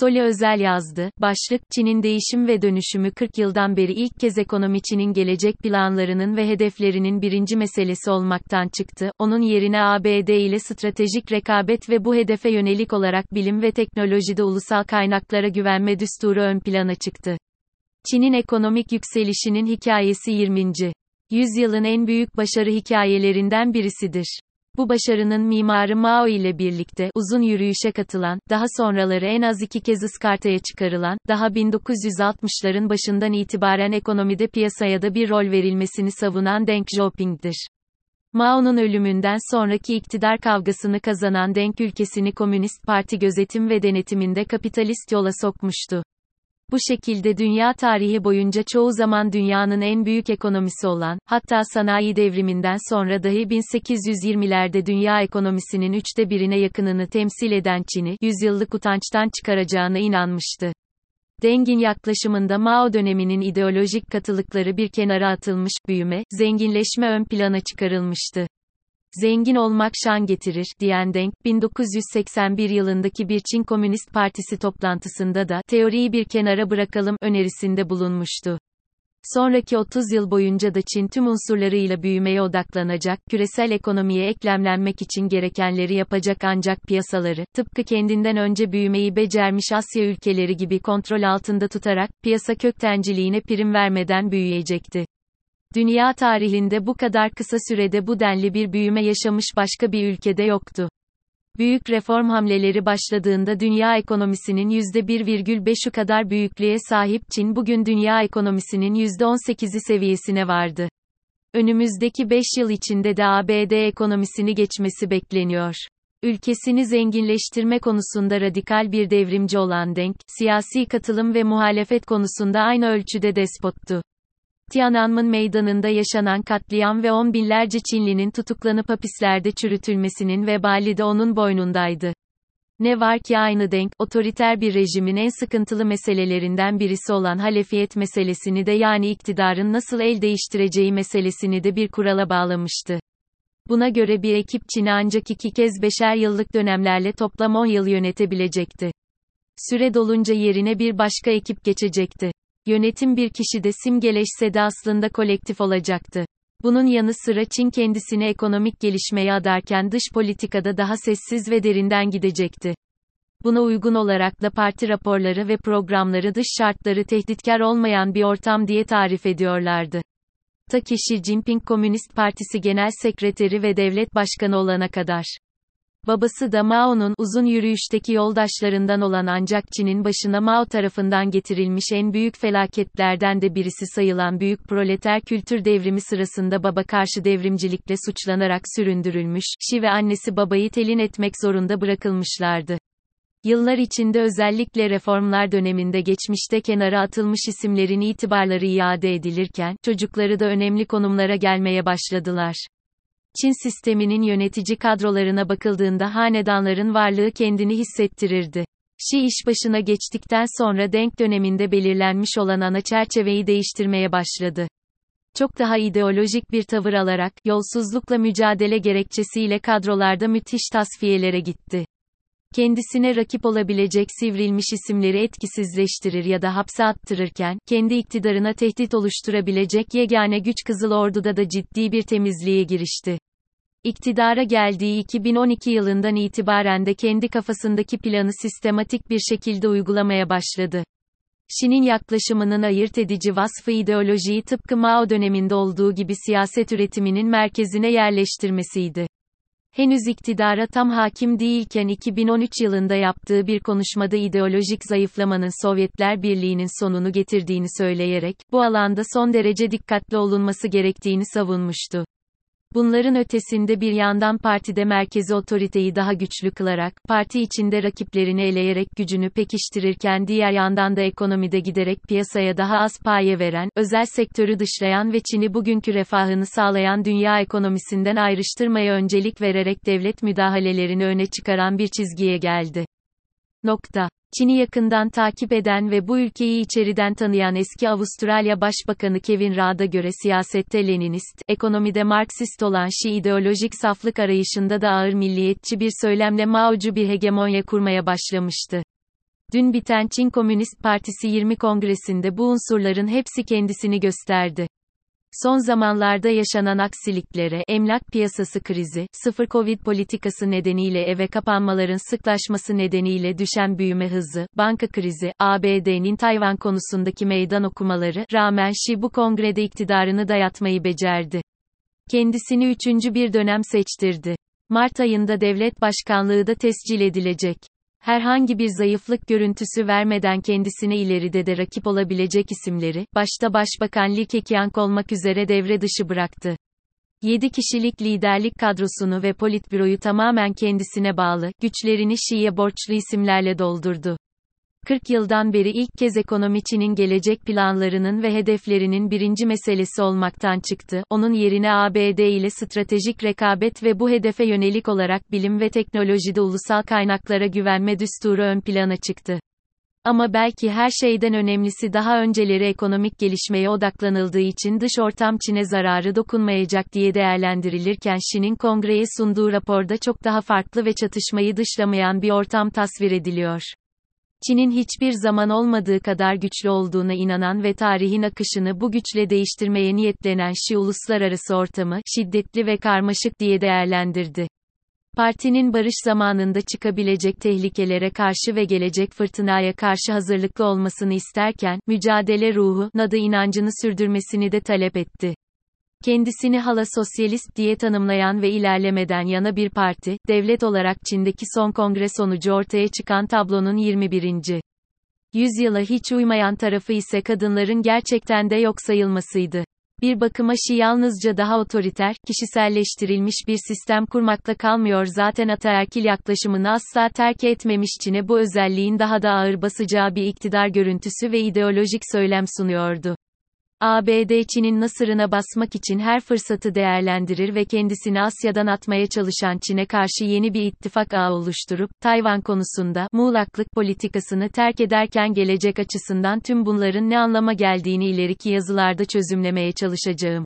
Soli Özel yazdı. Başlık, Çin'in değişim ve dönüşümü 40 yıldan beri ilk kez ekonomi Çin'in gelecek planlarının ve hedeflerinin birinci meselesi olmaktan çıktı. Onun yerine ABD ile stratejik rekabet ve bu hedefe yönelik olarak bilim ve teknolojide ulusal kaynaklara güvenme düsturu ön plana çıktı. Çin'in ekonomik yükselişinin hikayesi 20. Yüzyılın en büyük başarı hikayelerinden birisidir. Bu başarının mimarı Mao ile birlikte uzun yürüyüşe katılan, daha sonraları en az iki kez ıskartaya çıkarılan, daha 1960'ların başından itibaren ekonomide piyasaya da bir rol verilmesini savunan Deng Xiaoping'dir. Mao'nun ölümünden sonraki iktidar kavgasını kazanan Deng ülkesini Komünist Parti gözetim ve denetiminde kapitalist yola sokmuştu. Bu şekilde dünya tarihi boyunca çoğu zaman dünyanın en büyük ekonomisi olan, hatta sanayi devriminden sonra dahi 1820'lerde dünya ekonomisinin üçte birine yakınını temsil eden Çin'i, yüzyıllık utançtan çıkaracağına inanmıştı. Dengin yaklaşımında Mao döneminin ideolojik katılıkları bir kenara atılmış, büyüme, zenginleşme ön plana çıkarılmıştı. Zengin olmak şan getirir, diyen Deng, 1981 yılındaki bir Çin Komünist Partisi toplantısında da, teoriyi bir kenara bırakalım, önerisinde bulunmuştu. Sonraki 30 yıl boyunca da Çin tüm unsurlarıyla büyümeye odaklanacak, küresel ekonomiye eklemlenmek için gerekenleri yapacak ancak piyasaları, tıpkı kendinden önce büyümeyi becermiş Asya ülkeleri gibi kontrol altında tutarak, piyasa köktenciliğine prim vermeden büyüyecekti. Dünya tarihinde bu kadar kısa sürede bu denli bir büyüme yaşamış başka bir ülkede yoktu. Büyük reform hamleleri başladığında dünya ekonomisinin %1,5'ü kadar büyüklüğe sahip Çin bugün dünya ekonomisinin %18'i seviyesine vardı. Önümüzdeki 5 yıl içinde de ABD ekonomisini geçmesi bekleniyor. Ülkesini zenginleştirme konusunda radikal bir devrimci olan Deng, siyasi katılım ve muhalefet konusunda aynı ölçüde despottu. Tiananmen meydanında yaşanan katliam ve on binlerce Çinlinin tutuklanıp hapislerde çürütülmesinin vebali de onun boynundaydı. Ne var ki aynı denk, otoriter bir rejimin en sıkıntılı meselelerinden birisi olan halefiyet meselesini de yani iktidarın nasıl el değiştireceği meselesini de bir kurala bağlamıştı. Buna göre bir ekip Çin'i ancak iki kez beşer yıllık dönemlerle toplam 10 yıl yönetebilecekti. Süre dolunca yerine bir başka ekip geçecekti. Yönetim bir kişi de simgeleşse de aslında kolektif olacaktı. Bunun yanı sıra Çin kendisini ekonomik gelişmeye adarken dış politikada daha sessiz ve derinden gidecekti. Buna uygun olarak da parti raporları ve programları dış şartları tehditkar olmayan bir ortam diye tarif ediyorlardı. Ta ki Xi Jinping Komünist Partisi Genel Sekreteri ve Devlet Başkanı olana kadar. Babası da Mao'nun uzun yürüyüşteki yoldaşlarından olan ancak Çin'in başına Mao tarafından getirilmiş en büyük felaketlerden de birisi sayılan büyük proleter kültür devrimi sırasında baba karşı devrimcilikle suçlanarak süründürülmüş, Xi ve annesi babayı telin etmek zorunda bırakılmışlardı. Yıllar içinde özellikle reformlar döneminde geçmişte kenara atılmış isimlerin itibarları iade edilirken, çocukları da önemli konumlara gelmeye başladılar. Çin sisteminin yönetici kadrolarına bakıldığında hanedanların varlığı kendini hissettirirdi. Şi iş başına geçtikten sonra denk döneminde belirlenmiş olan ana çerçeveyi değiştirmeye başladı. Çok daha ideolojik bir tavır alarak, yolsuzlukla mücadele gerekçesiyle kadrolarda müthiş tasfiyelere gitti. Kendisine rakip olabilecek sivrilmiş isimleri etkisizleştirir ya da hapse attırırken, kendi iktidarına tehdit oluşturabilecek yegane güç Kızıl Ordu'da da ciddi bir temizliğe girişti. İktidara geldiği 2012 yılından itibaren de kendi kafasındaki planı sistematik bir şekilde uygulamaya başladı. Şi'nin yaklaşımının ayırt edici vasfı ideolojiyi tıpkı Mao döneminde olduğu gibi siyaset üretiminin merkezine yerleştirmesiydi. Henüz iktidara tam hakim değilken 2013 yılında yaptığı bir konuşmada ideolojik zayıflamanın Sovyetler Birliği'nin sonunu getirdiğini söyleyerek, bu alanda son derece dikkatli olunması gerektiğini savunmuştu. Bunların ötesinde bir yandan partide merkezi otoriteyi daha güçlü kılarak, parti içinde rakiplerini eleyerek gücünü pekiştirirken diğer yandan da ekonomide giderek piyasaya daha az paye veren, özel sektörü dışlayan ve Çin'i bugünkü refahını sağlayan dünya ekonomisinden ayrıştırmaya öncelik vererek devlet müdahalelerini öne çıkaran bir çizgiye geldi. Nokta. Çin'i yakından takip eden ve bu ülkeyi içeriden tanıyan eski Avustralya Başbakanı Kevin Rudd'a göre siyasette Leninist, ekonomide Marksist olan Şi ideolojik saflık arayışında da ağır milliyetçi bir söylemle Mao'cu bir hegemonya kurmaya başlamıştı. Dün biten Çin Komünist Partisi 20 kongresinde bu unsurların hepsi kendisini gösterdi. Son zamanlarda yaşanan aksiliklere, emlak piyasası krizi, sıfır Covid politikası nedeniyle eve kapanmaların sıklaşması nedeniyle düşen büyüme hızı, banka krizi, ABD'nin Tayvan konusundaki meydan okumaları, rağmen Xi bu kongrede iktidarını dayatmayı becerdi. Kendisini üçüncü bir dönem seçtirdi. Mart ayında devlet başkanlığı da tescil edilecek herhangi bir zayıflık görüntüsü vermeden kendisine ileride de rakip olabilecek isimleri, başta Başbakan Li Keqiang olmak üzere devre dışı bıraktı. 7 kişilik liderlik kadrosunu ve politbüroyu tamamen kendisine bağlı, güçlerini Şii'ye borçlu isimlerle doldurdu. 40 yıldan beri ilk kez ekonomi Çin'in gelecek planlarının ve hedeflerinin birinci meselesi olmaktan çıktı. Onun yerine ABD ile stratejik rekabet ve bu hedefe yönelik olarak bilim ve teknolojide ulusal kaynaklara güvenme düsturu ön plana çıktı. Ama belki her şeyden önemlisi daha önceleri ekonomik gelişmeye odaklanıldığı için dış ortam Çin'e zararı dokunmayacak diye değerlendirilirken Şi'nin kongreye sunduğu raporda çok daha farklı ve çatışmayı dışlamayan bir ortam tasvir ediliyor. Çin'in hiçbir zaman olmadığı kadar güçlü olduğuna inanan ve tarihin akışını bu güçle değiştirmeye niyetlenen Şi uluslararası ortamı, şiddetli ve karmaşık diye değerlendirdi. Partinin barış zamanında çıkabilecek tehlikelere karşı ve gelecek fırtınaya karşı hazırlıklı olmasını isterken, mücadele ruhu, nadı inancını sürdürmesini de talep etti. Kendisini hala sosyalist diye tanımlayan ve ilerlemeden yana bir parti, devlet olarak Çin'deki son kongre sonucu ortaya çıkan tablonun 21. yüzyıla hiç uymayan tarafı ise kadınların gerçekten de yok sayılmasıydı. Bir bakıma Şi yalnızca daha otoriter, kişiselleştirilmiş bir sistem kurmakla kalmıyor zaten ataerkil yaklaşımını asla terk etmemiş Çin'e bu özelliğin daha da ağır basacağı bir iktidar görüntüsü ve ideolojik söylem sunuyordu. ABD Çin'in nasırına basmak için her fırsatı değerlendirir ve kendisini Asya'dan atmaya çalışan Çin'e karşı yeni bir ittifak ağı oluşturup, Tayvan konusunda, muğlaklık politikasını terk ederken gelecek açısından tüm bunların ne anlama geldiğini ileriki yazılarda çözümlemeye çalışacağım.